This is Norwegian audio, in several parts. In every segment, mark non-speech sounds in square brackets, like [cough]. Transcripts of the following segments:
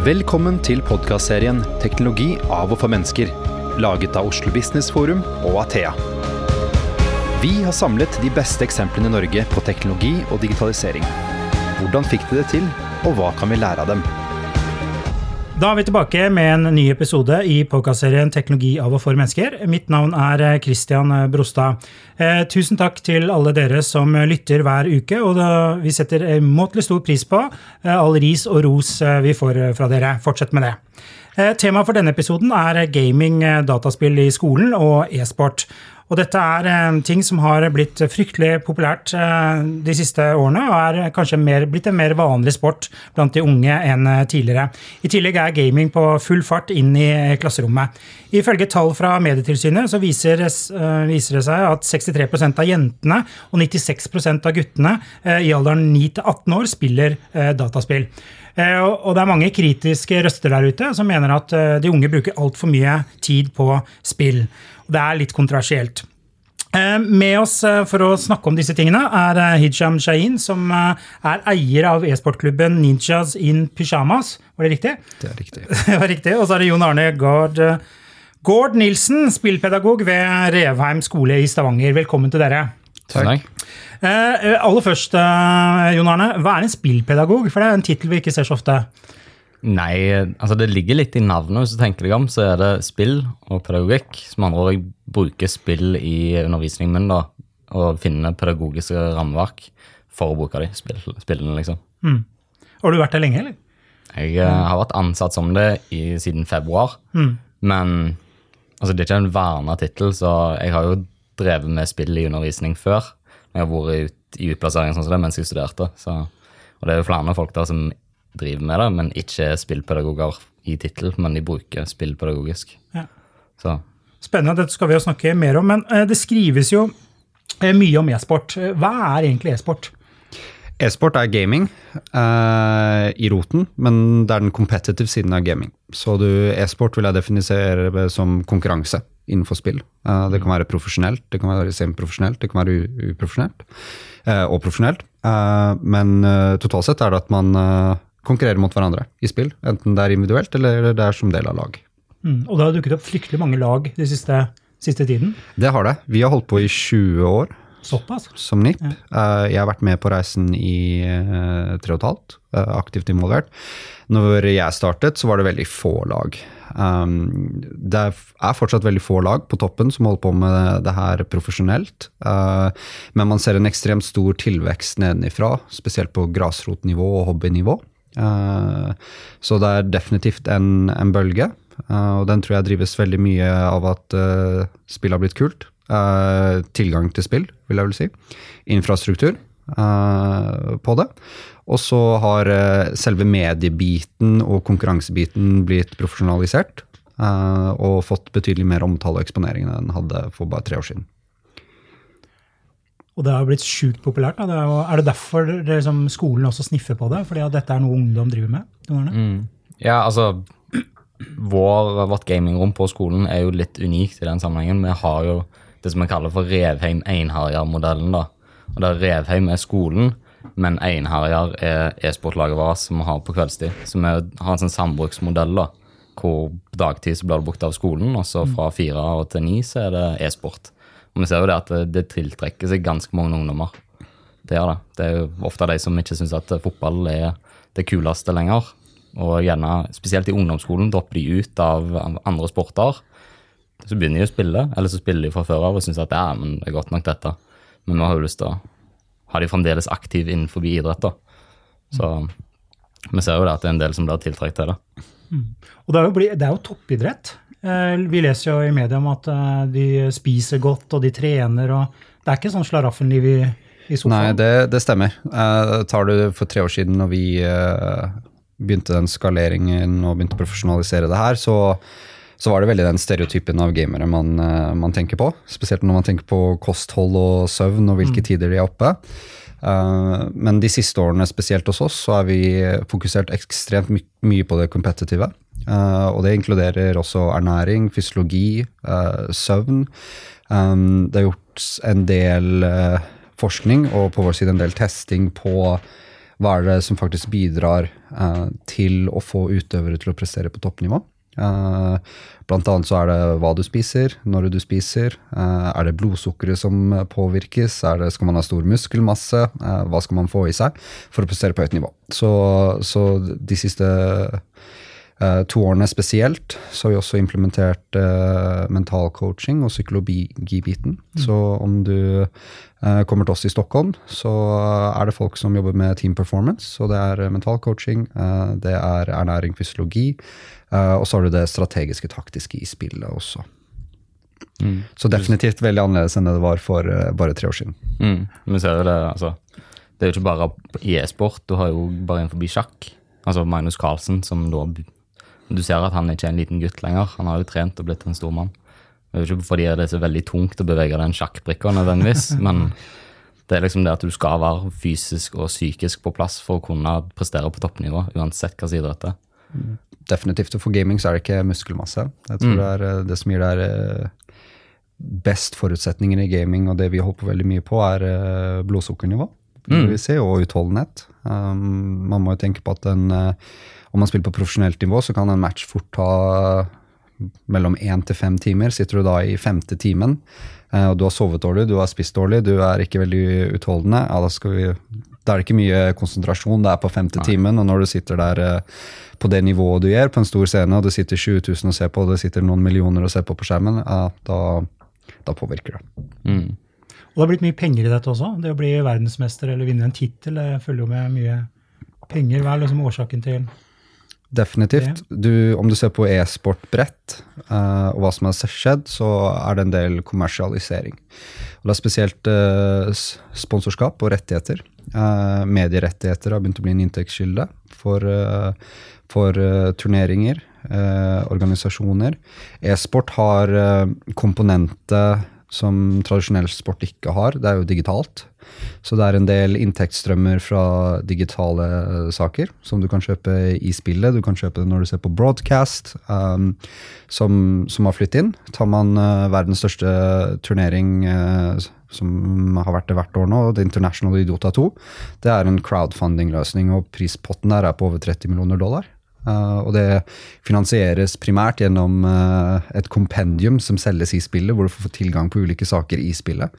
Velkommen til podkastserien 'Teknologi av og for mennesker', laget av Oslo Business Forum og Athea. Vi har samlet de beste eksemplene i Norge på teknologi og digitalisering. Hvordan fikk de det til, og hva kan vi lære av dem? Da er vi tilbake med en ny episode i podkastserien 'Teknologi av og for mennesker'. Mitt navn er Christian Brostad. Eh, tusen takk til alle dere som lytter hver uke, og vi setter umåtelig stor pris på eh, all ris og ros eh, vi får fra dere. Fortsett med det. Eh, Temaet for denne episoden er gaming, eh, dataspill i skolen og e-sport. Og dette er en ting som har blitt fryktelig populært de siste årene, og er kanskje mer, blitt en mer vanlig sport blant de unge enn tidligere. I tillegg er gaming på full fart inn i klasserommet. Ifølge tall fra Medietilsynet så viser, viser det seg at 63% av jentene og 96% av guttene i alderen 9 til 18 år spiller dataspill. Og det er mange kritiske røster der ute som mener at de unge bruker altfor mye tid på spill. Det er litt kontroversielt. Med oss for å snakke om disse tingene er Hijam Shahin, som er eier av e-sportklubben Ninjas in Pyjamas. Var det riktig? Det er riktig. [laughs] det var riktig. Og så er det Jon Arne Gaard, Gaard Nilsen, spillpedagog ved Revheim skole i Stavanger. Velkommen til dere. Takk. Eh, aller først, eh, Jon Arne, hva er en spillpedagog? For det er en tittel vi ikke ser så ofte. Nei, altså det ligger litt i navnet. Hvis du tenker deg om, så er det spill og pedagogikk. Som andre ord, jeg bruker spill i undervisningen min da, og finner pedagogiske rammeverk for å bruke de spill, spillene, liksom. Mm. Har du vært der lenge, eller? Jeg mm. har vært ansatt som det i, siden februar. Mm. Men altså, det er ikke en verna tittel, så jeg har jo drevet med spill i undervisning før. Jeg har vært ut, i utplassering sånn som det mens jeg studerte. Så, og det er jo flere folk der som driver med det, men ikke er spillpedagoger i tittel, men de bruker spill pedagogisk. Ja. Så. Spennende, dette skal vi jo snakke mer om. Men det skrives jo mye om e-sport. Hva er egentlig e-sport? E-sport er gaming eh, i roten, men det er den competitive siden av gaming. Så e-sport vil jeg definisere som konkurranse innenfor spill. Eh, det kan være profesjonelt, det kan være semiprofesjonelt, det kan være uprofesjonelt Eh, og profesjonelt. men totalt sett er det at man konkurrerer mot hverandre i spill. Enten det er individuelt eller det er som del av lag. Mm, og det har dukket opp fryktelig mange lag de siste, siste tiden? Det har det. Vi har holdt på i 20 år. Såpass? Som NIP. Ja. Jeg har vært med på reisen i tre og et halvt, aktivt involvert. Når jeg startet, så var det veldig få lag. det er fortsatt veldig få lag på toppen som holder på med det her profesjonelt. men man ser en ekstremt stor tilvekst nedenifra, spesielt på grasrotnivå og hobbynivå. Så det er definitivt en, en bølge. og den tror jeg drives veldig mye av at spill har blitt kult. Tilgang til spill, vil jeg vel si. Infrastruktur på det. Og så har selve mediebiten og konkurransebiten blitt profesjonalisert. og fått betydelig mer omtale og eksponering enn den hadde for bare tre år siden. Og det har blitt sjukt populært. Det er, er, det derfor det, liksom, skolen også sniffer på det? Fordi at dette er noe ungdom driver med? Mm. Ja, altså vår, Vårt gamingrom på skolen er jo litt unikt i den sammenhengen. Vi har jo det som vi kaller for Revheim Einherjar-modellen. da. Og der Revheim er skolen, men Einherjar er e-sportlaget vårt som vi har på kveldstid. Så vi har en sånn sambruksmodell da, hvor dagtid så blir det brukt av skolen, og så fra fire til ni så er det e-sport. Og vi ser jo det at det, det tiltrekker seg ganske mange ungdommer. Det gjør det. Det er jo ofte de som ikke syns at fotball er det kuleste lenger. Og gjerne, spesielt i ungdomsskolen, dropper de ut av andre sporter så begynner de å spille, eller så spiller de fra før av og syns at ja, men det er godt nok dette. Men nå har jo lyst til å ha de fremdeles aktiv innenfor idrett. da. Så vi ser jo det at det er en del som blir tiltrukket til det. Mm. Og det er, jo, det er, jo, toppidrett. Eh, vi leser jo i media om at eh, de spiser godt og de trener. og Det er ikke sånn slaraffenliv i, i sofaen? Nei, det, det stemmer. Uh, tar du for tre år siden når vi uh, begynte den skaleringen og begynte å profesjonalisere det her, så så var det veldig den stereotypen av gamere man, man, tenker på. Spesielt når man tenker på kosthold og søvn og hvilke mm. tider de er oppe. Uh, men de siste årene, spesielt hos oss, så har vi fokusert ekstremt my mye på det competitive. Uh, og det inkluderer også ernæring, fysiologi, uh, søvn. Um, det er gjort en del forskning og på vår side en del testing på hva er det som faktisk bidrar eh, til å få utøvere til å prestere på toppnivå. Blant annet så er det hva du spiser, når du spiser. Er det blodsukkeret som påvirkes? Det, skal man ha stor muskelmasse? Hva skal man få i seg for å prestere på høyt nivå? Så, så de siste to årene spesielt så har vi også implementert mental coaching og psykologibiten. Mm. Så om du kommer til oss i Stockholm, så er det folk som jobber med team performance. Så det er mental coaching, det er ernæring, fysiologi. Uh, og så har du det strategiske, taktiske i spillet også. Mm. Så definitivt veldig annerledes enn det det var for uh, bare tre år siden. Mm. Men ser du det, altså, det er jo ikke bare i e-sport, du har jo bare en forbi sjakk. Altså Magnus Carlsen, som da Du ser at han ikke er en liten gutt lenger. Han har jo trent og blitt en stor mann. Det er ikke fordi det er så veldig tungt å bevege den sjakkbrikka nødvendigvis, [laughs] men det er liksom det at du skal være fysisk og psykisk på plass for å kunne prestere på toppnivå, uansett hva idrett det er. Definitivt. Og for gaming så er det ikke muskelmasse. Jeg tror mm. det er eh, det som gir deg eh, best forutsetninger i gaming, og det vi holder på veldig mye på, er eh, blodsukkernivå. Mm. Og utholdenhet. Um, man må jo tenke på at en, om man spiller på profesjonelt nivå, så kan en match fort ta mellom én til fem timer. Sitter du da i femte timen, og du har sovet dårlig, du har spist dårlig, du er ikke veldig utholdende, ja, da, vi, da, er det ikke mye konsentrasjon. Det er på femte Nei. timen, og når du sitter der på det nivået du gjør på en stor scene, og det sitter 20 000 og ser på, og det sitter noen millioner og ser på på skjermen, ja, da, da påvirker det. Mm. Og det har blitt mye penger i dette også. Det å bli verdensmester eller vinne en tittel følger jo med mye penger. Hva er liksom årsaken til Definitivt. Du, om du ser på e-sport bredt, uh, og hva som har skjedd, så er det en del kommersialisering. Og det er spesielt uh, sponsorskap og rettigheter. Uh, medierettigheter har begynt å bli en inntektskilde for, for turneringer, organisasjoner. E-sport har komponenter som tradisjonell sport ikke har. Det er jo digitalt. Så det er en del inntektsstrømmer fra digitale saker som du kan kjøpe i spillet. Du kan kjøpe det når du ser på broadcast, um, som, som, har flyttet inn. Tar man uh, verdens største turnering uh, som har vært det hvert år nå, The International i Dota 2, det er en crowdfunding-løsning, og prispotten der er på over 30 millioner dollar. Uh, og det finansieres primært gjennom uh, et kompendium som selges i spillet, hvor du får tilgang på ulike saker i spillet.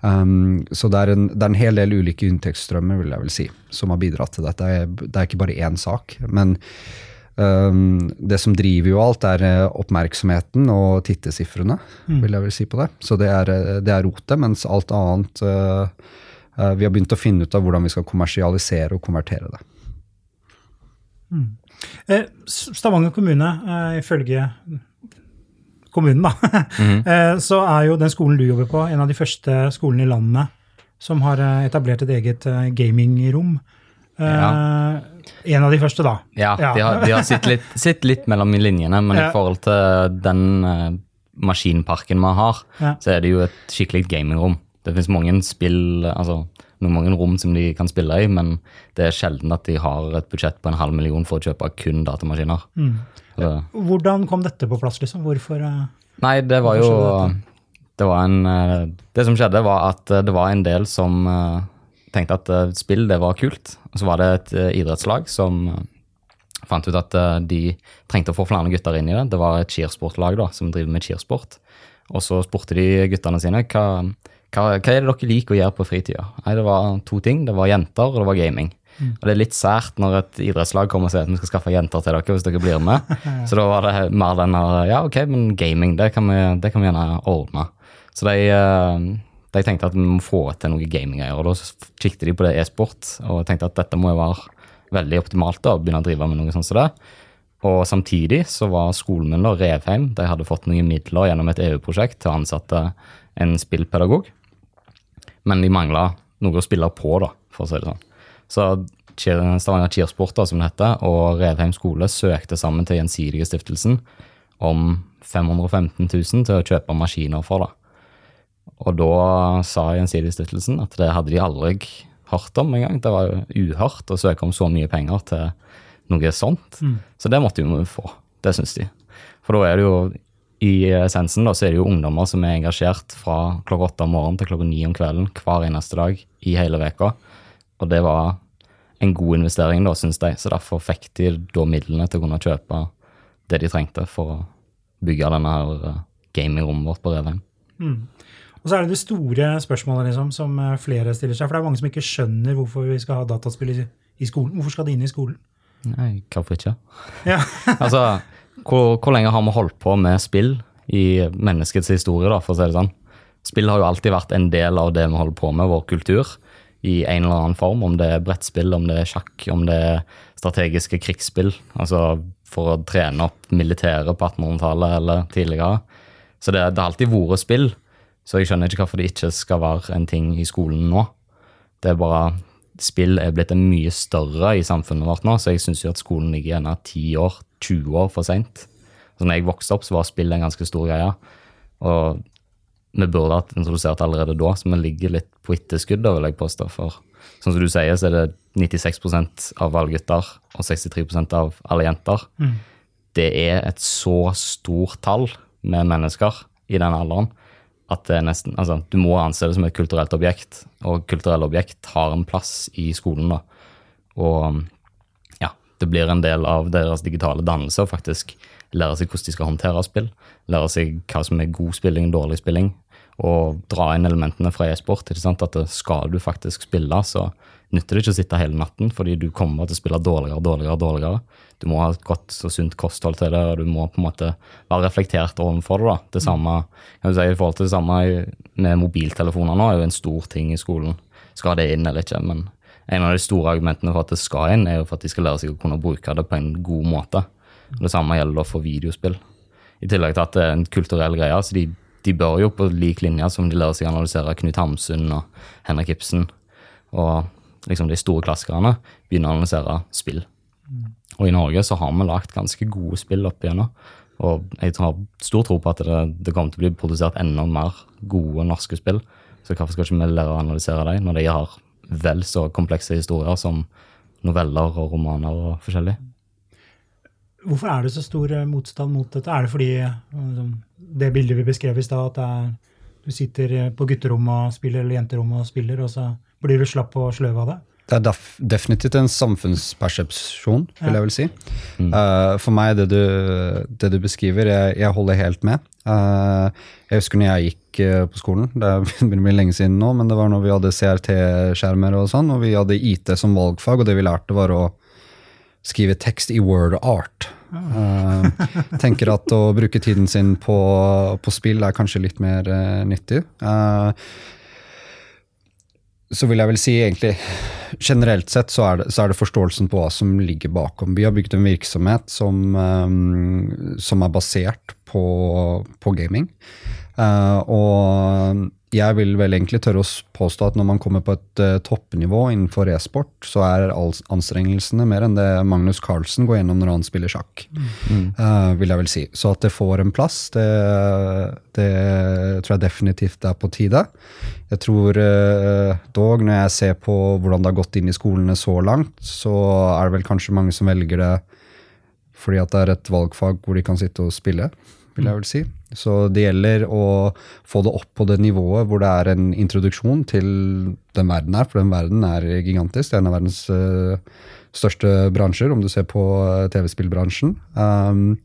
Um, så det er, en, det er, en, hel del ulike inntektsstrømmer vil jeg vel si, som har bidratt til dette. Det er ikke bare én sak. Men um, det som driver jo alt, er eh, oppmerksomheten og tittesifrene, mm. vil jeg vel si på det. Så det er, det er rotet, mens alt annet uh, Vi har begynt å finne ut av hvordan vi skal kommersialisere og konvertere det. Mm. Stavanger kommune, ifølge kommunen, da, [laughs] mm. så er jo den skolen du jobber på, en av de første skolene i landet som har eh, etablert et eget eh, gamingrom. Ja. En av de første, da. Ja, ja. de har, de har sittet, litt, [laughs] sittet, litt, mellom linjene, men i forhold til den maskinparken vi har, så er det jo et skikkelig gamingrom. Det finnes mange spill, altså noen mange rom som de kan spille i, men det er sjelden at de har et budsjett på en halv million for å kjøpe kun datamaskiner. Mm. Hvordan kom dette på plass, liksom? Hvorfor uh, Nei, det var jo det, var en, uh, det som skjedde, var at uh, det var en del som tenkte at spill, det var kult. Og så var det et idrettslag som fant ut at de trengte å få flere gutter inn i det. Det var et cheersportlag da, som driver med cheersport. Og så spurte de guttene sine hva, hva, hva er det dere liker å gjøre på fritida. Nei, det var to ting. Det var jenter, og det var gaming. Og det er litt sært når et idrettslag kommer og sier at vi skal skaffe jenter til dere hvis dere blir med. [laughs] Så da var det mer den ja, ok, men gaming, det kan vi, det kan vi gjerne ordne. Så de, eh, de, tenkte at vi må få til noe gaminggreier. Og da kikket de på det e-sport og tenkte at dette må jo være veldig optimalt da, å begynne å drive med noe sånt som det. Og samtidig så var skolen min da, Revheim. De hadde fått noen midler gjennom et EU-prosjekt til å ansette en spillpedagog. Men de mangla noe å spille på, da, for å si det sånn. Så Stavanger Cheersport, som det heter, og Revheim skole søkte sammen til Gjensidige stiftelsen om 515 000 til å kjøpe maskiner for. det. Og da sa Gjensidige stiftelsen at det hadde de aldri hørt om engang. Det var jo uhørt å søke om så mye penger til noe sånt. Mm. Så det måtte vi få. Det syns de. For da er det jo i essensen da, så er det jo ungdommer som er engasjert fra klokka åtte om morgenen til klokka ni om kvelden hver eneste dag i hele veka. Og det var en god investering, da, syns de. Så derfor fikk de da midlene til å kunne kjøpe det de trengte for å bygge denne her eh, gamingrommet vårt på Revheim. Og så er det det store spørsmålet liksom, som eh, flere stiller seg. For det er mange som ikke skjønner hvorfor vi skal ha dataspill i, i skolen. Hvorfor skal det inn i skolen? Nei, hvorfor ikke? Ja. [laughs] Altså, hvor, hvor lenge har vi holdt på med spill i menneskets historie, da, for å si det sånn? Spill har jo alltid vært en del av det vi holder på med, vår kultur, i en eller annen form. Om det er brettspill, om det er sjakk, om det er strategiske krigsspill. Altså for å trene opp militæret på 1800-tallet eller tidligere. Så det, det har alltid vært spill. Så jeg skjønner ikke hvorfor det ikke skal være en ting i skolen nå. Det er bare Spill er blitt mye større i samfunnet vårt nå, så jeg syns jo at skolen ligger gjerne 10 år, 20 år for seint. Når jeg vokste opp, så var spill en ganske stor greie. Og vi burde hatt introdusert allerede da, så vi ligger litt på etterskudd, vil jeg påstå. For sånn som du sier, så er det 96% av alle gutter og 63% av alle jenter. Det er et så stort tall med mennesker i den alderen at det er nesten, altså, du må anse det som et kulturelt objekt. Og kulturelle objekt har en plass i skolen. da. Og det blir en del av deres digitale dannelse å faktisk lære seg hvordan de skal håndtere spill. Lære seg hva som er god spilling, dårlig spilling. Og dra inn elementene fra e-sport. ikke sant? At skal du faktisk spille, så nytter det ikke å sitte hele natten, fordi du kommer til å spille dårligere og dårligere. dårligere. Du må ha et godt og sunt kosthold til det, og du må på en måte være reflektert overfor det. da. Det samme, kan du si, I forhold til det samme med mobiltelefoner nå, er jo en stor ting i skolen. Skal det inn eller ikke? Men en av de store argumentene for at det skal inn, er jo for at de skal lære seg å kunne bruke det på en god måte. Det samme gjelder for videospill. I tillegg til at det er en kulturell greie. så de, de bør jo på lik linje som de lærer seg å analysere Knut Hamsun og Henrik Ibsen og liksom de store klassikerne, begynne å analysere spill. Og i Norge så har vi lagt ganske gode spill opp igjennom. Og jeg har stor tro på at det, det kommer til å bli produsert enda mer gode norske spill. Så hvorfor skal ikke vi lære å analysere dem, når de har vel så komplekse historier som noveller og romaner og forskjellig? Hvorfor er det så stor eh, motstand mot dette? Er det fordi eh, liksom, det bildet vi beskrev i stad, at er, du sitter eh, på gutterommet og spiller, eller jenterommet og spiller, og så blir du slapp og sløv av det? Det er def definitivt en samfunnspersepsjon, vil jeg vel si. Uh, for meg, det du, det du beskriver, jeg, jeg, holder helt med. Uh, jeg husker når jeg gikk uh, på skolen, det [laughs] begynner å bli lenge siden nå, men det var når vi hadde CRT-skjermer og sånn, og vi hadde IT som valgfag, og det vi lærte var å skrive tekst i word art. Uh, [laughs] tenker at å bruke tiden sin på, på spill er kanskje litt mer nyttig. Uh, så vil jeg vel si egentlig generelt sett så er, det, så er, det, forståelsen på hva som ligger bakom. Vi har bygd en virksomhet som, um, som er basert på, på gaming. Uh, og jeg vil vel egentlig tørre å påstå at når man kommer på et uh, toppnivå innenfor e-sport, så er anstrengelsene mer enn det Magnus Carlsen går gjennom når han spiller sjakk. Mm. Uh, vil jeg vel si. Så at det får en plass, det, det tror jeg definitivt er på tide. Jeg tror uh, dog, når jeg ser på hvordan det har gått inn i skolene så langt, så er det vel kanskje mange som velger det fordi at det er et valgfag hvor de kan sitte og spille vil jeg vel si. Så det gjelder å få det opp på det nivået hvor det er en introduksjon til den verden her, for den verden er gigantisk. Det er en av verdens uh, største bransjer, om du ser på uh, TV-spillbransjen. Um,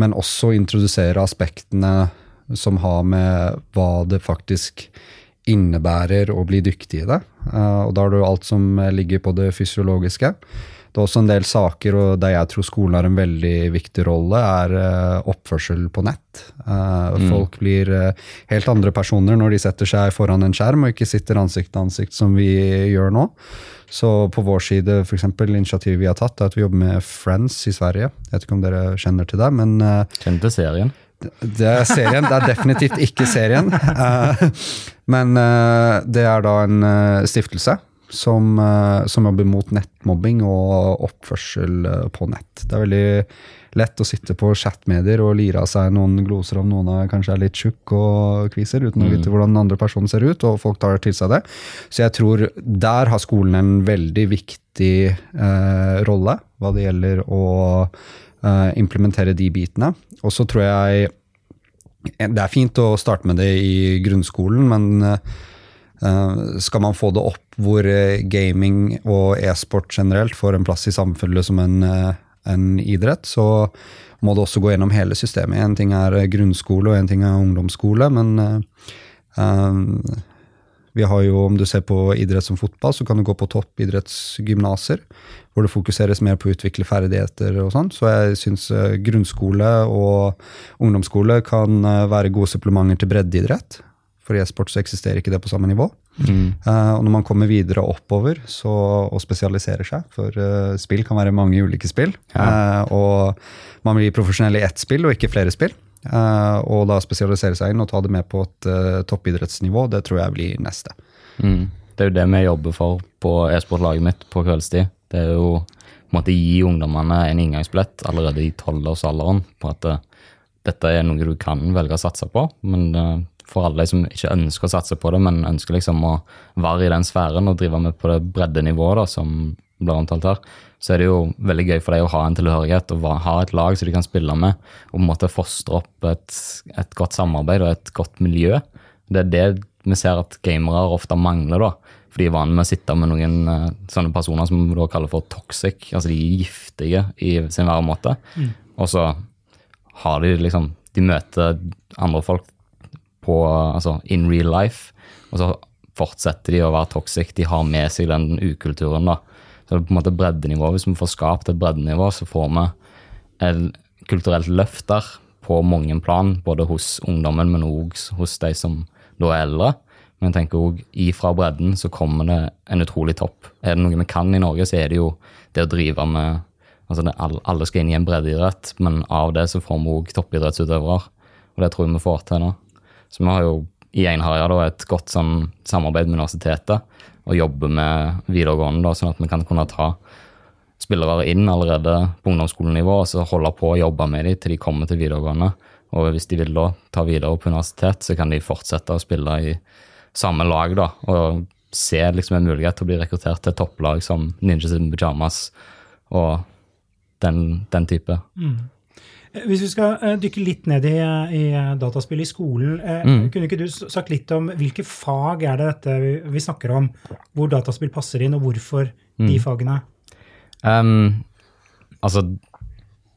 men også introdusere aspektene som har med hva det faktisk innebærer å bli dyktig i det. Uh, og da har du alt som ligger på det fysiologiske. Det er også en del saker og der jeg tror skolen har en veldig viktig rolle, er uh, oppførsel på nett. Uh, mm. Folk blir uh, helt andre personer når de setter seg foran en skjerm og ikke sitter ansikt til ansikt som vi gjør nå. Så på vår side, eksempel, initiativet vi har tatt, er at vi jobber med Friends i Sverige. Jeg vet ikke om dere kjenner til det, men Kjenner til serien? Det er serien, det er definitivt ikke serien. [laughs] men det er da en stiftelse som, eh, som, jobber mot nettmobbing og oppførsel eh, på nett. Det er veldig lett å sitte på chatmedier og lire av seg noen gloser om noen er kanskje er litt tjukk og kviser, uten å vite mm. hvordan den andre personen ser ut, og folk tar til seg det. Så jeg tror der har skolen en veldig viktig eh, rolle hva det gjelder å eh, implementere de bitene. Og så tror jeg det er fint å starte med det i grunnskolen, men eh, Eh, skal man få det opp hvor eh, gaming og e-sport generelt får en plass i samfunnet som en, eh, en, idrett, så må det også gå gjennom hele systemet. En ting er grunnskole, og en ting er ungdomsskole, men uh, vi har jo, om du ser på idrett som fotball, så kan du gå på toppidrettsgymnaser, hvor det fokuseres mer på å utvikle ferdigheter og sånn. Så jeg syns grunnskole og ungdomsskole kan være gode supplementer til breddeidrett. For i e-sport så eksisterer ikke det på samme nivå. Mm. Uh, og når man kommer videre oppover så, og spesialiserer seg, for uh, spill kan være mange ulike spill, ja. uh, og man blir profesjonell i ett spill og ikke flere spill, og da spesialisere seg inn og ta det med på et toppidrettsnivå, det tror jeg blir neste. Mm. Det er jo det vi jobber for på e-sportlaget mitt på kveldstid. Det er jo en gi ungdommene en inngangsbillett allerede i tolvårsalderen på at dette er noe du kan velge å satse på, men for alle som ikke ønsker å satse på det, men ønsker liksom å være i den sfæren og drive med på det breddenivået da, som blir omtalt her, så er det jo veldig gøy for deg å ha en tilhørighet og ha et lag som de kan spille med, og på en måte fostre opp et, et godt samarbeid og et godt miljø. Det er det vi ser at gamere ofte mangler, da. For de er vant med å sitte med noen uh, sånne personer som vi da kaller for toxic. Altså de er giftige i sin væremåte. Mm. Og så har de liksom De møter andre folk på, altså in real life. Og så fortsetter de å være toxic. De har med seg den ukulturen. da. Så det er på en måte breddenivå. Hvis vi får skapt et breddenivå, så får vi et kulturelt løft der på mange plan. Både hos ungdommen, men òg hos de som da er eldre. Men jeg tenker også, ifra bredden så kommer det en utrolig topp. Er det noe vi kan i Norge, så er det jo det å drive med altså det, Alle skal inn i en breddeidrett, men av det så får vi òg toppidrettsutøvere. Og det tror jeg vi får til nå. Så vi har jo i Einherja et godt sånn, samarbeid med universitetet og jobber med videregående, da, sånn at vi kan kunne ta spillere inn allerede på ungdomsskolenivå og så holde på å jobbe med dem til de kommer til videregående. Og hvis de vil da ta videre på universitet, så kan de fortsette å spille i samme lag da, og se liksom en mulighet til å bli rekruttert til topplag som Ninjas in Pyjamas og den, den type. Mm. Eh, hvis vi skal uh, dykke litt ned i, i dataspill i skolen, mm. kunne ikke du sagt litt om hvilke fag er det dette vi, vi snakker om, hvor dataspill passer inn, og hvorfor mm. de fagene? Um, altså,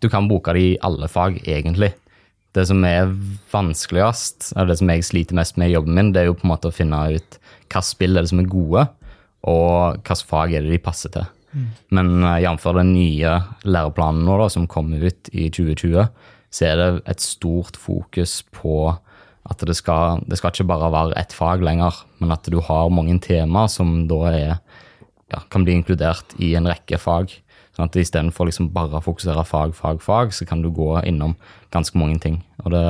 du kan bruke det i alle fag, egentlig. Det som er vanskeligst, eller det som jeg sliter mest med i jobben min, det er jo på en måte å finne ut hva spill er det som er gode, og hvilke fag er det de passer til. Men uh, jf. den nye læreplanen nå da, som kom ut i 2020, så er det et stort fokus på at det skal, det skal ikke bare være ett fag lenger, men at du har mange temaer som da er, ja, kan bli inkludert i en rekke fag. Sånn at Istedenfor liksom bare å fokusere fag, fag, fag, så kan du gå innom ganske mange ting. Og det,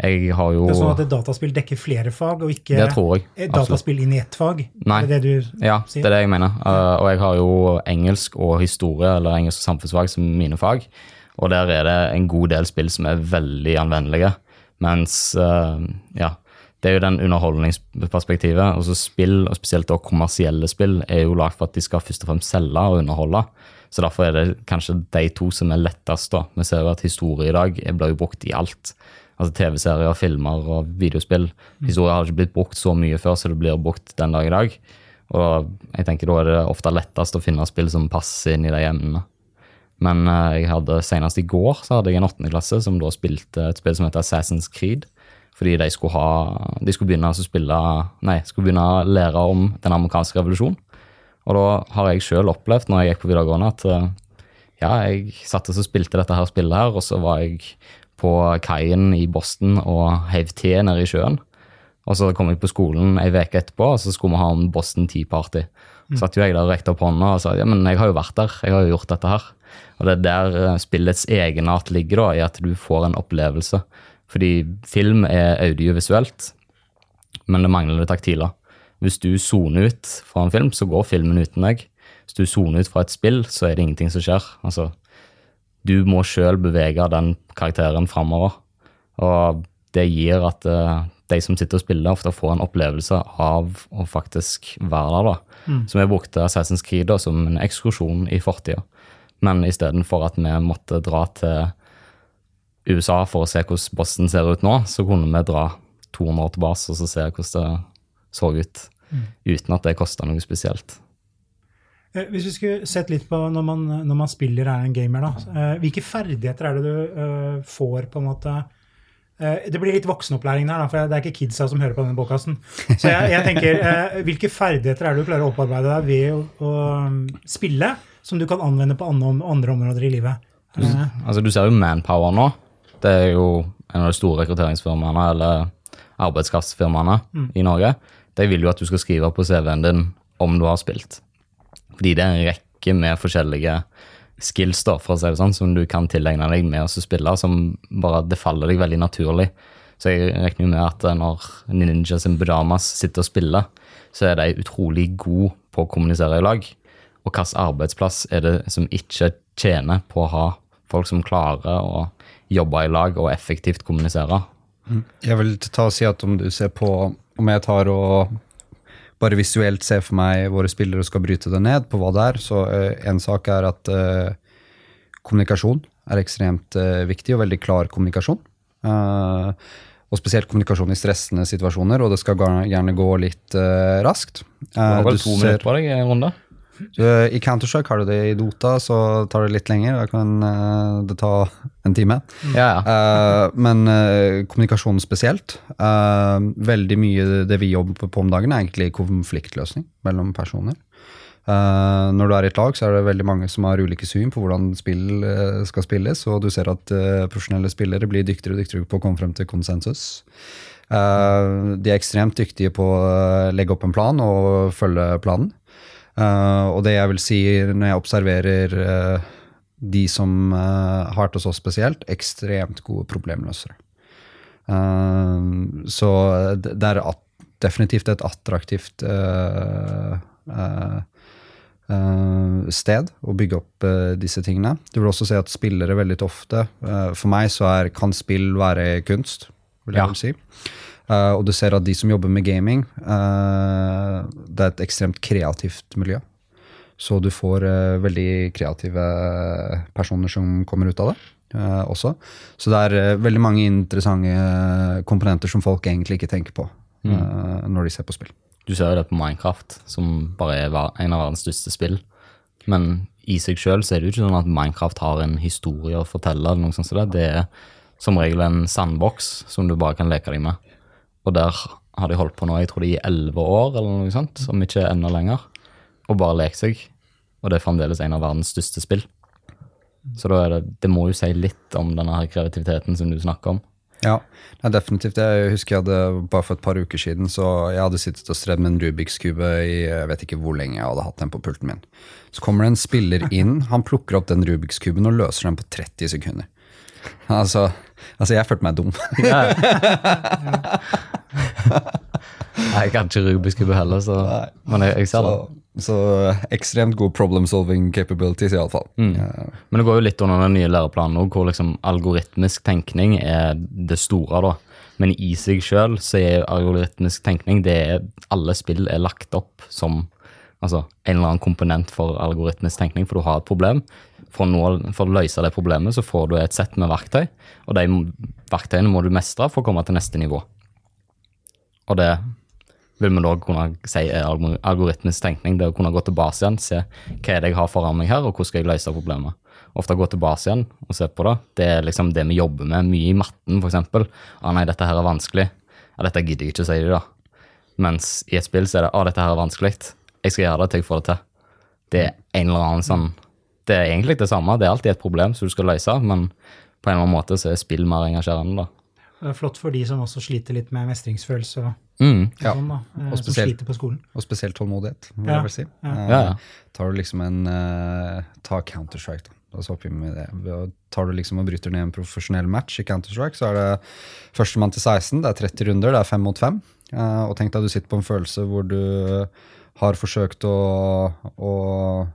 jeg har jo Det er sånn at et dataspill dekker flere fag, og ikke det tror jeg, et dataspill inn i ett fag? Nei. Det er det du ja, sier? det er det jeg mener. Uh, og jeg har jo engelsk og historie, eller engelsk og samfunnsfag, som mine fag. Og der er det en god del spill som er veldig anvendelige. Mens uh, ja, det er jo den underholdningsperspektivet. Og så spill, og spesielt da kommersielle spill, er jo lagd for at de skal først og fremst selge og underholde. Så derfor er det kanskje de to som er lettest. da. Vi ser jo at historie i dag blir jo brukt i alt altså TV-serier, filmer og videospill. Historier har ikke blitt brukt så mye før, så det blir brukt den dag i dag. Og jeg tenker da er det ofte lettest å finne spill som passer inn i de emnene. Men uh, jeg hadde senest i går så hadde jeg en åttendeklasse som da spilte et spill som heter Assassin's Creed. Fordi de skulle, ha, de skulle begynne å spille Nei, skulle begynne å lære om den amerikanske revolusjonen. Og da har jeg sjøl opplevd når jeg gikk på videregående, at uh, ja, jeg satt og spilte dette her spillet her, og så var jeg på kaien i Boston og heiv te nede i sjøen. Og så kom jeg på skolen ei uke etterpå, og så skulle vi ha en Boston Tea Party. Så satt jo jeg der og rekte opp hånda og sa ja, men jeg har jo vært der, jeg har jo gjort dette her. Og det er der eh, spillets egenart ligger, da, i at du får en opplevelse. Fordi film er audiovisuelt, men det mangler det taktile. Hvis du soner ut fra en film, så går filmen uten deg. Hvis du soner ut fra et spill, så er det ingenting som skjer. Altså, du må sjøl bevege den karakteren framover. Og det gir at uh, de som sitter og spiller, ofte får en opplevelse av å faktisk være der. da. Mm. Så vi brukte Assassin's Creed da, som en ekskursjon i fortida. Men istedenfor at vi måtte dra til USA for å se hvordan Boston ser ut nå, så kunne vi dra 200 år tilbake og så se hvordan det så ut. Uten at det kosta noe spesielt. Eh, Hvis vi skulle sett litt på når man, når man spiller er en gamer, da. eh, Hvilke ferdigheter er det du eh, får, på en måte? Det blir litt voksenopplæring der, for det er ikke kidsa som hører på denne podkasten. Så jeg, jeg tenker, hvilke ferdigheter er det du klarer å opparbeide deg ved å, å um, spille, som du kan anvende på andre, områder i livet? Du, Altså, du ser jo Manpower nå. Det er jo en av de store rekrutteringsfirmaene, eller arbeidskraftsfirmaene i Norge. De vil jo at du skal skrive på CV-en din om du har spilt. Fordi det er en rekke med forskjellige skills da, for å si det sånn, som du kan tilegne deg med å spille, som bare det faller deg veldig naturlig. Så jeg regner med at når Ninja sin pyjamas sitter og spiller, så er de utrolig gode på å kommunisere i lag. Og hvilken arbeidsplass er det som ikke tjener på å ha folk som klarer å jobbe i lag og effektivt kommunisere? Jeg vil ta og si at om du ser på Om jeg tar og bare visuelt ser for meg våre spillere skal bryte det ned på hva det er, så én en sak er at uh, kommunikasjon er ekstremt uh, viktig, og veldig klar kommunikasjon. Eh, og spesielt kommunikasjon i stressende situasjoner, og det skal gjerne gå litt eh, raskt. Du har Eh, vel to ser- minutter på deg i en runde? Eh, I Counter-Strike har du det, i Dota så tar det litt lenger. Da kan uh, det ta en time. Ja, ja. Uh, men uh, kommunikasjon spesielt. eh, veldig mye det vi jobber på om dagen, er egentlig konfliktløsning mellom personer. Uh, når du er i et lag, så er det veldig mange som har ulike syn på hvordan spill uh, skal spilles, og du ser at uh, profesjonelle spillere blir dyktigere og dyktigere på å komme frem til konsensus. Eh, de er ekstremt dyktige på å legge opp en plan og følge planen. Eh, og det jeg vil si når jeg observerer uh, de som uh, har til oss spesielt, ekstremt gode problemløsere. Så det, er at, definitivt et attraktivt sted å bygge opp disse tingene. Du vil også se at spillere veldig ofte For meg så er, kan spill være kunst, vil jeg Ja. vel si. Eh, og du ser at de som jobber med gaming, uh, det er et ekstremt kreativt miljø. Så du får uh, veldig kreative personer som kommer ut av det også. Så det er veldig mange interessante komponenter som folk egentlig ikke tenker på eh, når de ser på spill. Du ser jo det på Minecraft, som bare er en av verdens største spill. Men i seg sjøl er det jo ikke sånn at Minecraft har en historie å fortelle. eller noe sånt Så det. det er som regel en sandboks som du bare kan leke deg med. Og der har de holdt på nå, jeg tror de i elleve år, eller noe sånt, om ikke enda lenger, og bare lekt seg. Og det er fremdeles en av verdens største spill. Så det, det må jo si litt om denne her kreativiteten som du snakker om. Ja, definitivt. Jeg husker jeg hadde bare for et par uker siden så jeg hadde sittet og strevd med en Rubiks kube i jeg vet ikke hvor lenge jeg hadde hatt den på pulten min. Så kommer det en spiller inn, han plukker opp den Rubiks kuben og løser den på 30 sekunder. Altså, altså jeg følte meg dum. [laughs] Jeg kan ikke Rubiks kube heller, så, men jeg, jeg ser det. Så, ekstremt god problem solving capabilities, iallfall. Uh, Men det går jo litt under den nye læreplanen òg, hvor liksom algoritmisk tenkning er det store. da. Men i seg sjøl så er algoritmisk tenkning det er, Alle spill er lagt opp som altså, en eller annen komponent for algoritmisk tenkning, for du har et problem. For å, for å løse det problemet så får du et sett med verktøy, og de verktøyene må du mestre for å komme til neste nivå. Og det vil vi da kunne si er algoritmisk tenkning. Det å kunne gå tilbake igjen, se hva er det jeg har foran meg her, og hvordan skal jeg løse problemet. Ofte gå tilbake igjen og se på det. Det er liksom det vi jobber med mye i matten, f.eks. 'Å nei, dette her er vanskelig. Ja, dette gidder jeg ikke å si det, da. Mens i et spill så er det 'Å, dette her er vanskelig. Jeg skal gjøre det til jeg får det til. Det er en eller annen sånn Det er egentlig det samme. Det er alltid et problem som du skal løse, men på en eller annen måte så er spill mer engasjerende, da. Det er flott for de som også sliter litt med mestringsfølelse og Mm. Ja, sånn, da. eh, og spesielt- og spesielt tålmodighet, vil Ja, jeg vel si. ja. Uh, Ja. Tar du liksom en uh, Ta Counter-Strike, da. Så vi med det. Tar du liksom og bryter ned en profesjonell match i Counter-Strike, så er det førstemann til 16, det er 30 runder, det er 5 mot 5. Uh, og tenk deg du sitter på en følelse hvor du har forsøkt å, å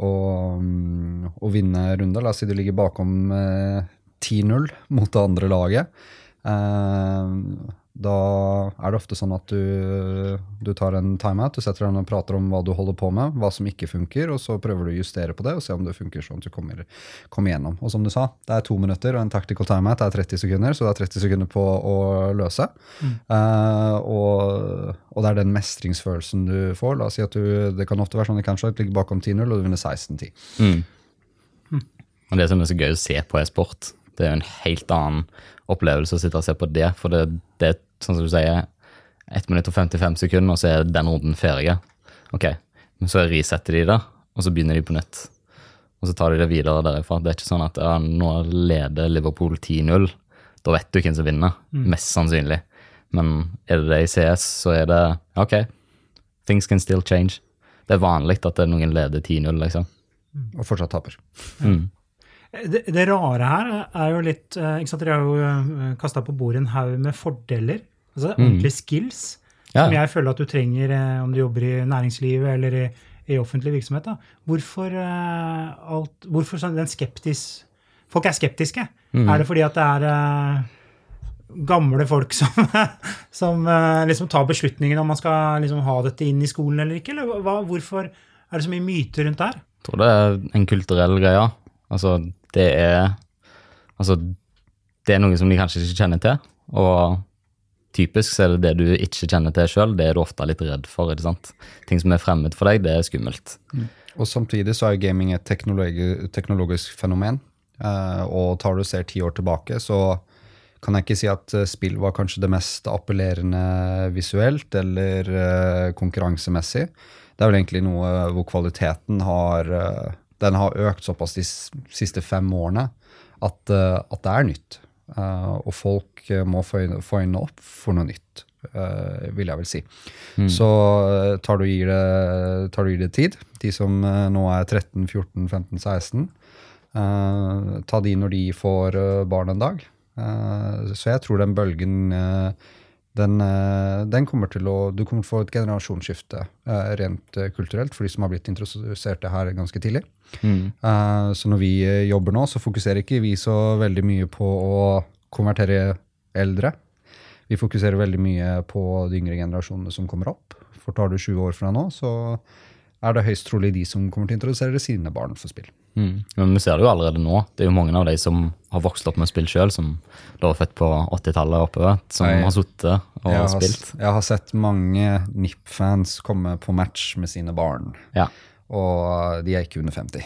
å, mm, å vinne runder. La oss si du ligger bakom eh, 10-0 mot det andre laget. Eh, Da er det ofte sånn at du, du tar en timeout, du setter deg ned og prater om hva du holder på med, hva som ikke funker, og så prøver du å justere på det og se om det funker sånn at du kommer, kommer igjennom. Og som du sa, det er to minutter, og en tactical timeout er 30 sekunder, så det er 30 sekunder på å løse. Eh, og, og det er den mestringsfølelsen du får. La oss si at du, Det kan ofte være sånn i Counter-Strike, ligger bakom 10-0, og du vinner 16-10. Mm. Og det som er så gøy å se på e-sport, det er jo en helt annen opplevelse å sitte og se på det. For det, det er sånn som du sier, 1 minutt og 55 sekunder, og så er den runden ferdig. Ok, men så resetter de det, og så begynner de på nytt. Og så tar de det videre derifra. Det er ikke sånn at ja, nå leder Liverpool 10-0. Da vet du hvem som vinner, mest sannsynlig. Men er det det i CS, så er det ok, things can still change. Det er vanlig at det er noen leder 10-0, liksom. Og fortsatt taper. Mm. Det, det rare her er jo litt eh, ikke sant, Dere har jo kasta på bordet en haug med fordeler. altså Ordentlige skills. Ja. Som jeg føler at du trenger eh, om du jobber i næringslivet eller i, i offentlig virksomhet. Da. Hvorfor, eh, alt, hvorfor den skeptis... Folk er skeptiske. Er det fordi at det er eh, gamle folk som, [laughs] som eh, liksom tar beslutningen om man skal liksom ha dette inn i skolen eller ikke? Eller hva, hvorfor er det så mye myter rundt det her? Jeg tror det er en kulturell greie. Altså, det er Altså, det er noe som de kanskje ikke kjenner til. Og typisk så er det det du ikke kjenner til sjøl, det er du ofte litt redd for. ikke sant? Ting som er fremmed for deg, det er skummelt. Og samtidig så er gaming et teknologi, teknologisk fenomen. Uh, og tar du ser ti år tilbake, så kan jeg ikke si at eh, spill var kanskje det mest appellerende visuelt eller uh, konkurransemessig. Det er vel egentlig noe hvor kvaliteten har, eh, den har økt såpass de siste fem årene at, eh, at det er nytt. Eh, og folk eh, må få øynene, opp for noe nytt, vil jeg vel si. Så eh, tar du, gir det, tar du gir det tid, de som nå er 13, 14, 15, 16, eh, ta de når de får barn en dag. Så jeg tror den bølgen den, eh, den kommer til å Du kommer til å få et generasjonsskifte eh, rent eh, kulturelt for de som har blitt introduserte det her ganske tidlig. Mm. så når vi jobber nå, så fokuserer ikke vi så veldig mye på å konvertere eldre. Vi fokuserer veldig mye på de yngre generasjonene som kommer opp. For tar du 20 år fra nå, så er det høyst trolig de som kommer til å introdusere sine barn for spill. Mm. Men vi ser det jo allerede nå. Det er jo mange av de som har vokst opp med spill sjøl, som da var født på 80-tallet oppover, som Nei. har sittet og Jeg har, spilt. jeg har sett mange NIP-fans komme på match med sine barn, Ja. og de er ikke under 50.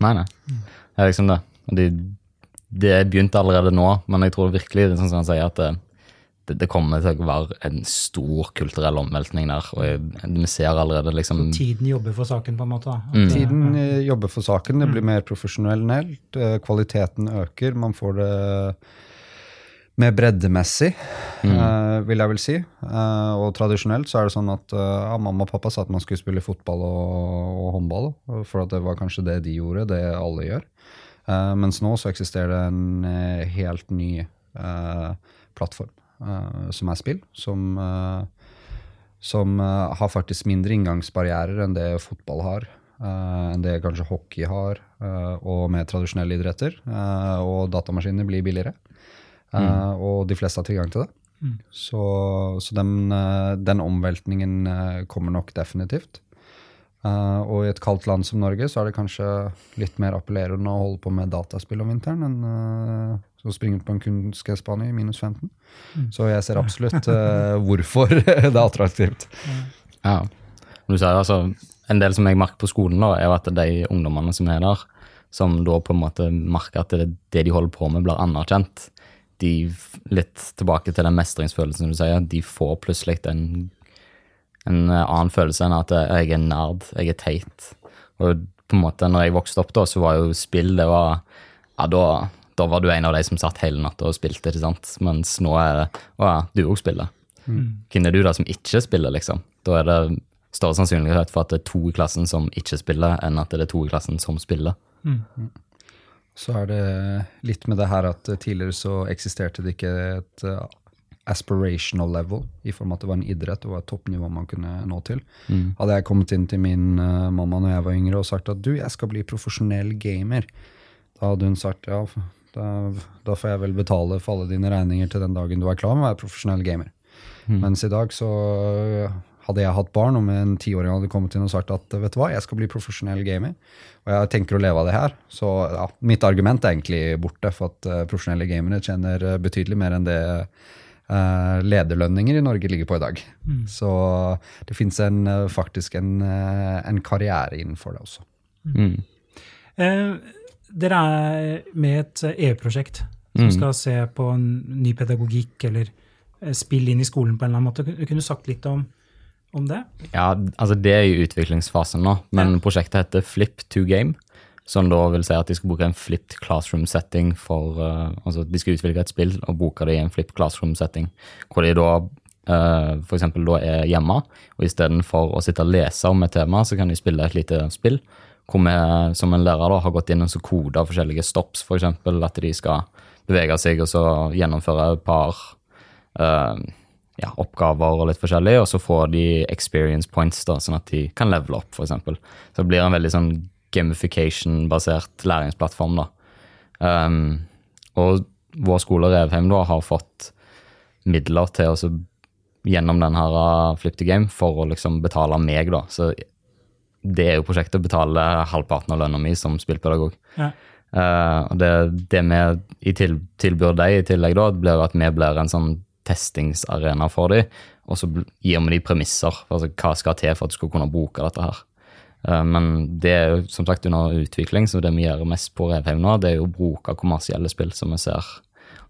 Nei, nei. Det er liksom det. Det de, det er begynt allerede nå, men jeg tror virkelig det er sånn som han sier, at det, det, det kommer til å være en stor kulturell omveltning der. Og jeg, vi ser allerede liksom Tiden jobber for saken, på en måte. Mm. Tiden eh, jobber for saken, det blir mer profesjonelt, eh, kvaliteten øker, man får det mer breddemessig, eh, vil jeg vel si. Uh, og tradisjonelt så er det sånn at uh, ja, mamma og pappa sa at man skulle spille fotball og, og håndball, for at det var kanskje det de gjorde, det alle gjør. Eh, mens nå så eksisterer det en helt ny eh, plattform, som er spill, som, eh, som eh, har faktisk mindre inngangsbarrierer enn det fotball har. eh, enn det kanskje hockey har, eh, og med tradisjonelle idretter. eh, og datamaskiner blir billigere. Mm. og de fleste har tilgang til det. Så, så den, eh, den omveltningen eh, kommer nok definitivt. Uh, og i et kaldt land som Norge så er det kanskje litt mer appellerende å holde på med dataspill om vinteren enn uh, å springer på en kunstgressbane i minus 15. Så jeg ser absolutt uh, hvorfor [laughs] det er attraktivt. Ja. Du ser, altså, en del som jeg merker på skolen, da, er jo at de ungdommene som er der, som da på en måte merker at det, det de holder på med, blir anerkjent, de, litt tilbake til den mestringsfølelsen du sier, de får plutselig en, en eh, annen følelse enn at jeg er nerd, jeg er teit. Og på en måte, når jeg vokste opp da, så var jo spill, det var, ja, da, da var du en av de som satt hele natta og spilte, ikke sant? Mens nå er det, å ja, du også spiller. Hvem er du da som ikke spiller, liksom? Da er det større sannsynlighet for at det er to i klassen som ikke spiller, enn at det er to i klassen som spiller. Så er det litt med det her at tidligere så eksisterte det ikke et eh, aspirational level, i form av at det var en idrett og et toppnivå man kunne nå til. Hadde jeg kommet inn til min eh, mamma når jeg var yngre og sagt at du, jeg skal bli profesjonell gamer, da hadde hun sagt ja, Da, da får jeg vel betale for alle dine regninger til den dagen du er klar med å være profesjonell gamer. Mens i dag så hadde jeg hatt barn, og med en tiåring hadde kommet inn og sagt at vet du hva, jeg skal bli profesjonell gamer, og jeg tenker å leve av det her. Så ja, mitt argument er egentlig borte, for at uh, profesjonelle gamere tjener eh, betydelig mer enn det uh, lederlønninger i Norge ligger på i dag. Så det fins faktisk en, eh, en karriere innenfor det også. Mm. Eh, dere er med et EU-prosjekt som Mm. skal se på en ny pedagogikk eller eh, spill inn i skolen på en eller annen måte. Kunne du sagt litt om, om det? Ja, altså det er i utviklingsfasen nå, men prosjektet heter Flip to Game. Som da vil si at de skal bruke en flipped classroom-setting for uh, Altså de skal utvikle et spill og bruke det i en flipped classroom-setting. Hvor de da uh, f.eks. da er hjemme, og istedenfor å sitte og lese om et tema, så kan de spille et lite spill. Hvor vi som en lærer da har gått inn og koda forskjellige stops, f.eks. at de skal bevege seg og så gjennomføre et par eh, ja, oppgaver og litt forskjellig, og så får de experience points, da, sånn at de kan levele opp, f.eks. Så det blir en veldig sånn gamification-basert læringsplattform. da. Um, og vår skole Revheim da har fått midler til å gjennom den her uh, Flip to Game for å liksom betale meg, da. Så det er jo prosjektet å betale halvparten av lønna mi som spillpedagog. Ja. Uh, og det, det vi i til, tilbyr deg i tillegg, da, blir at vi blir en sånn testingsarena for dem, og så gir vi dem premisser. Altså hva skal til for at du skal kunne bruke dette her. Eh, men det er jo som sagt under utvikling, så det vi gjør mest på Revheim nå, det er jo å bruke kommersielle spill som vi ser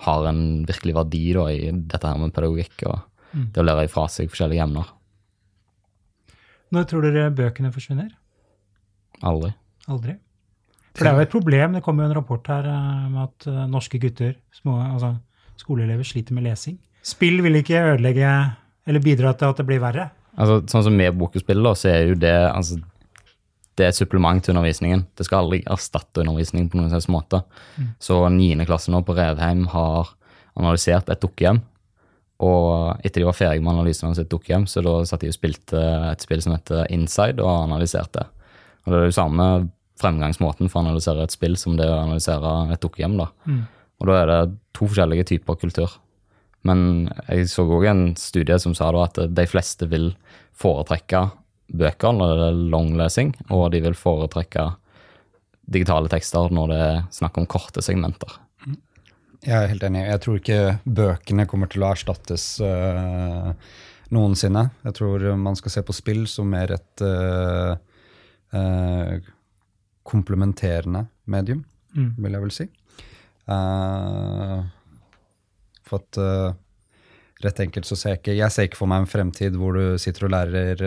har en virkelig verdi da, i dette her med pedagogikk og det å lære ifra seg forskjellige emner. Når tror dere bøkene forsvinner? Aldri. Aldri. For det er jo et problem. Det kommer jo en rapport her eh, med at eh, norske gutter, små, altså skoleelever, sliter med lesing. Spill vil ikke ødelegge eller bidra til at det blir verre. Altså, sånn som med bokespill, da, så er jo det altså, det er et supplement til undervisningen. Det skal aldri erstatte undervisning på noen slags måte. Så 9. klasse nå på Revheim har analysert et dukkehjem. Og etter de var ferdige med analysen av sitt dukkehjem, så da satt de og spilte et spill som heter Inside, og analyserte. Og det er jo samme fremgangsmåten for å analysere et spill som det å analysere et dukkehjem. da. Og da er det to forskjellige typer kultur. Men jeg så òg en studie som sa da at de fleste vil foretrekke bøker når det er longlesing, og de vil foretrekke digitale tekster når det er snakk om korte segmenter. Jeg er helt enig. Jeg tror ikke bøkene kommer til å erstattes uh, noensinne. Jeg tror man skal se på spill som mer et uh, uh, komplementerende medium, Mm. vil jeg vel si. Eh, for at rett enkelt så ser jeg ikke Jeg ser ikke for meg en fremtid hvor du sitter og lærer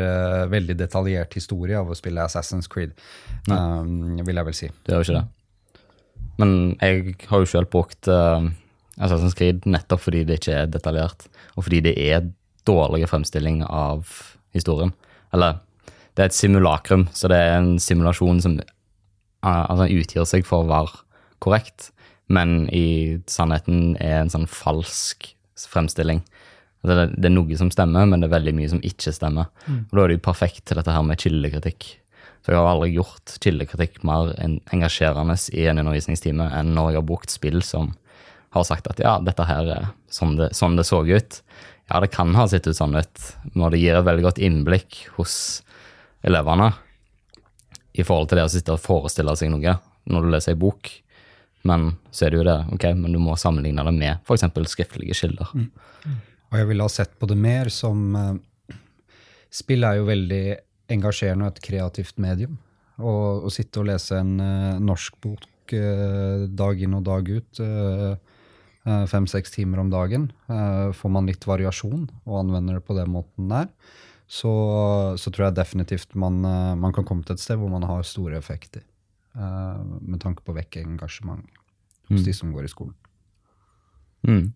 veldig detaljert historie av å spille Assassin's Creed, um, vil jeg vel si. Det jo ikke det. Men jeg har jo selv brukt uh, Assassin's Creed nettopp fordi det ikke er detaljert, og fordi det er dårlige fremstilling av historien. Eller, det er et simulakrum, så det er en simulasjon som uh, altså, utgir seg for å være korrekt, men i sannheten er en sånn falsk fremstilling. Altså, det, det er noe som stemmer, men det er veldig mye som ikke stemmer. Og da er det jo perfekt til dette her med kildekritikk. Så jeg har aldri gjort kildekritikk mer engasjerende i en undervisningstime enn når jeg har brukt spill som har sagt at ja, dette her er sånn det, sånn det så ut. Ja, det kan ha sett ut sånn ut, når det gir et veldig godt innblikk hos elevene i forhold til det å sitte og forestille seg noe når du leser ei bok. Men så er det jo det, ok, men du må sammenligne det med f.eks. skriftlige kilder. Og jeg ville ha sett på det mer som eh, Spill er jo veldig engasjerende og et kreativt medium. Å sitte og lese en uh, norsk bok eh, dag inn og dag ut, uh, fem-seks timer om dagen, eh, får man litt variasjon og anvender det på den måten der, så, så tror jeg definitivt man, eh, man kan komme til et sted hvor man har store effekter. eh, med tanke på å vekke engasjement hos de som går i skolen. Mm.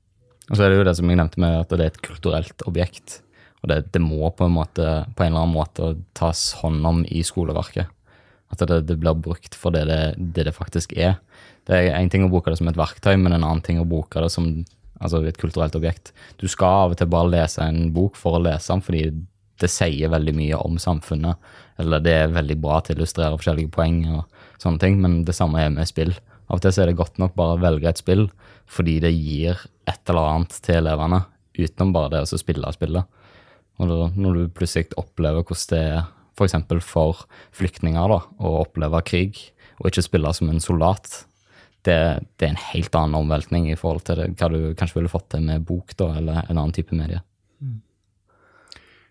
Og så er det jo det som jeg nevnte med at det er et kulturelt objekt. Og det, det må på en, måte, på en eller annen måte tas hånd om i skoleverket. At det, det blir brukt for det det, det faktisk er. Det er en ting å bruke det som et verktøy, men en annen ting å bruke det som altså et kulturelt objekt. Du skal av og til bare lese en bok for å lese den, fordi det sier veldig mye om samfunnet. Eller det er veldig bra til å illustrere forskjellige poeng og sånne ting, men det samme er med spill. Av og til så er det godt nok bare å velge et spill fordi det gir et eller annet til elevene, utenom bare det å spille spillet. Og da, når du plutselig opplever hvordan det er f.eks. For, for flyktninger da, å oppleve krig, og ikke spille som en soldat, det, det, er en helt annen omveltning i forhold til det, hva du kanskje ville fått til med bok da, eller en annen type medie.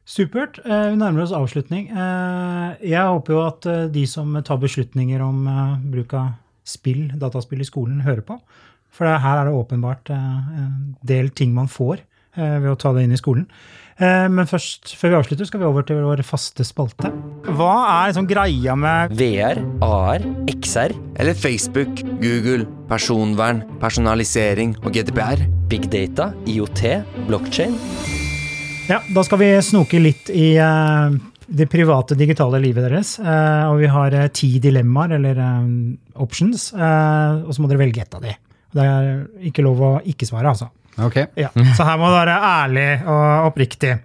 Supert. Eh, vi nærmer oss avslutning. Eh, jeg håper jo at eh, de som tar beslutninger om bruk av spill, dataspill i skolen, hører på. For her er det åpenbart en del ting man får ved å ta det inn i skolen. Men først, før vi avslutter, skal vi over til vår faste spalte. Hva er liksom greia med VR, AR, XR eller Facebook, Google, personvern, personalisering og GDPR? Big data, IOT, blockchain? Ja, da skal vi snoke litt i uh, det private digitale livet deres. Og vi har ti dilemmaer, eller options, og så må dere velge ett av de. Det er ikke lov å ikke svare, altså. Ok. Ja, så her må du være ærlig og oppriktig.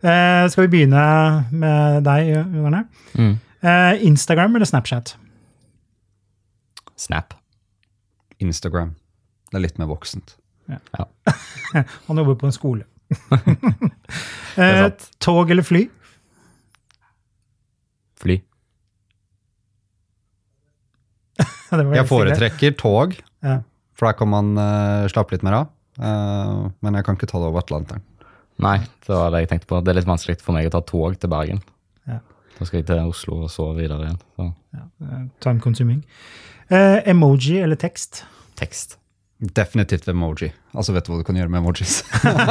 skal vi begynne med deg, Jørgen? Mm. Eh, Instagram eller Snapchat? Snap. Instagram. Det er litt mer voksent. Ja. ja. [laughs] Han jobber på en skole. [laughs] eh, tog eller fly? Fly. [laughs] jeg foretrekker tog, ja. for der kan man uh, slappe litt mer av. Uh, men jeg kan ikke ta det over Atlanteren. Nei, det var det jeg tenkte på. Det er litt vanskelig for meg å ta tog til Bergen. Ja. Da skal jeg til Oslo og så videre igjen. Så. Ja, time consuming. Uh, emoji eller tekst? Tekst. Definitivt emoji. Altså, vet du hva du kan gjøre med emojis?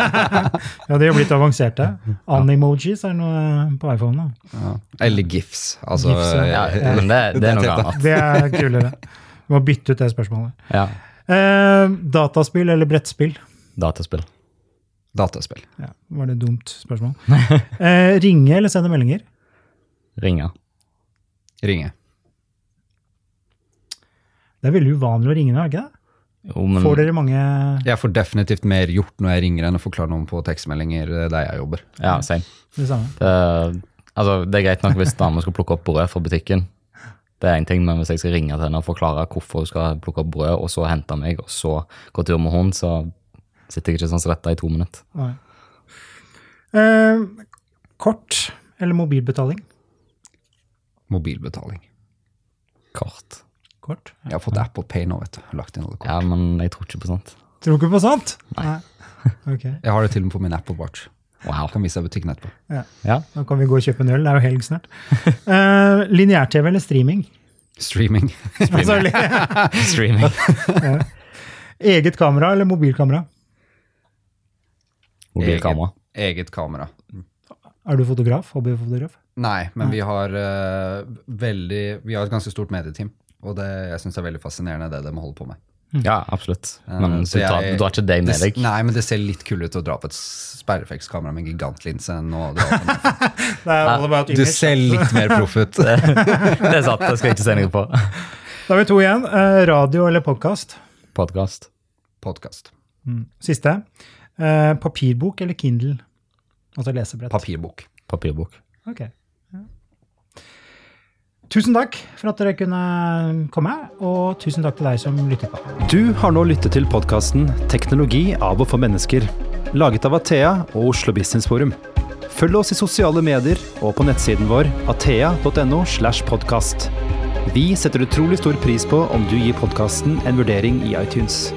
[laughs] ja, de har blitt avanserte. Animojis er noe på iPhone. Ja. Eller gifs. Altså, GIFs, ja. Ja, men det, det, er noe annet. Det er kulere. Du må bytte ut det spørsmålet. Ja. Eh, dataspill eller brettspill? Dataspill. Dataspill. Ja, Var det et dumt spørsmål? [laughs] eh, ringe eller sende meldinger? Ringe. Ringe. Det er veldig uvanlig å ringe nå, er det ikke det? Jo, men, får dere mange Jeg får definitivt mer gjort når jeg ringer enn å forklare noen på tekstmeldinger eh, der jeg jobber. Ja, same. Det, samme. Det, altså, det er greit nok hvis dama skal plukke opp brød fra butikken. Det er en ting, men hvis jeg skal ringe til henne og forklare hvorfor hun skal plukke opp brød, og så hente meg, og så gå tur med hund, så sitter jeg ikke sånn som dette i to minutter. Eh, kort eller mobilbetaling? Mobilbetaling. Kort kort. Jeg har fått Apple Pay nå, vet du. Lagt inn alle kort. Ja, men jeg tror ikke på sånt. Tror du ikke på sånt? Nei. okay. Jeg har det til og med på min Apple Watch. Wow. Kan vise deg butikken etterpå. Ja. ja. Nå kan vi gå og kjøpe en øl. Det er jo helg snart. [laughs] uh, Lineær-TV eller streaming? Streaming. [laughs] [laughs] Streaming. streaming. ja. Eget kamera eller mobilkamera? Mobilkamera. Eget, eget kamera. Er du fotograf? Hobbyfotograf? Nei, men Nei. vi har uh, veldig Vi har et ganske stort medieteam. Og det, jeg syns det er veldig fascinerende det de holder på med. Mm. Ja, absolutt. Men uh, du, tar, du har, ikke deg med deg? Nei, men det ser litt kulere ut å dra på et sperrefekskamera med gigantlinse enn å dra på [laughs] en Du ser litt mer proff ut. [laughs] det, det er sant, det skal jeg ikke se noe på. [laughs] Da har vi to igjen. Uh, radio eller podkast? Podkast. Podkast. Mm. Siste. Uh, papirbok eller Kindle? Altså lesebrett. Papirbok. Papirbok. Ok. Tusen takk for at dere kunne komme, og tusen takk til deg som lyttet på. Du har nå lyttet til podkasten 'Teknologi av og for mennesker', laget av Athea og Oslo Business Forum. Følg oss i sosiale medier og på nettsiden vår athea.no. slash podcast. Vi setter utrolig stor pris på om du gir podkasten en vurdering i iTunes.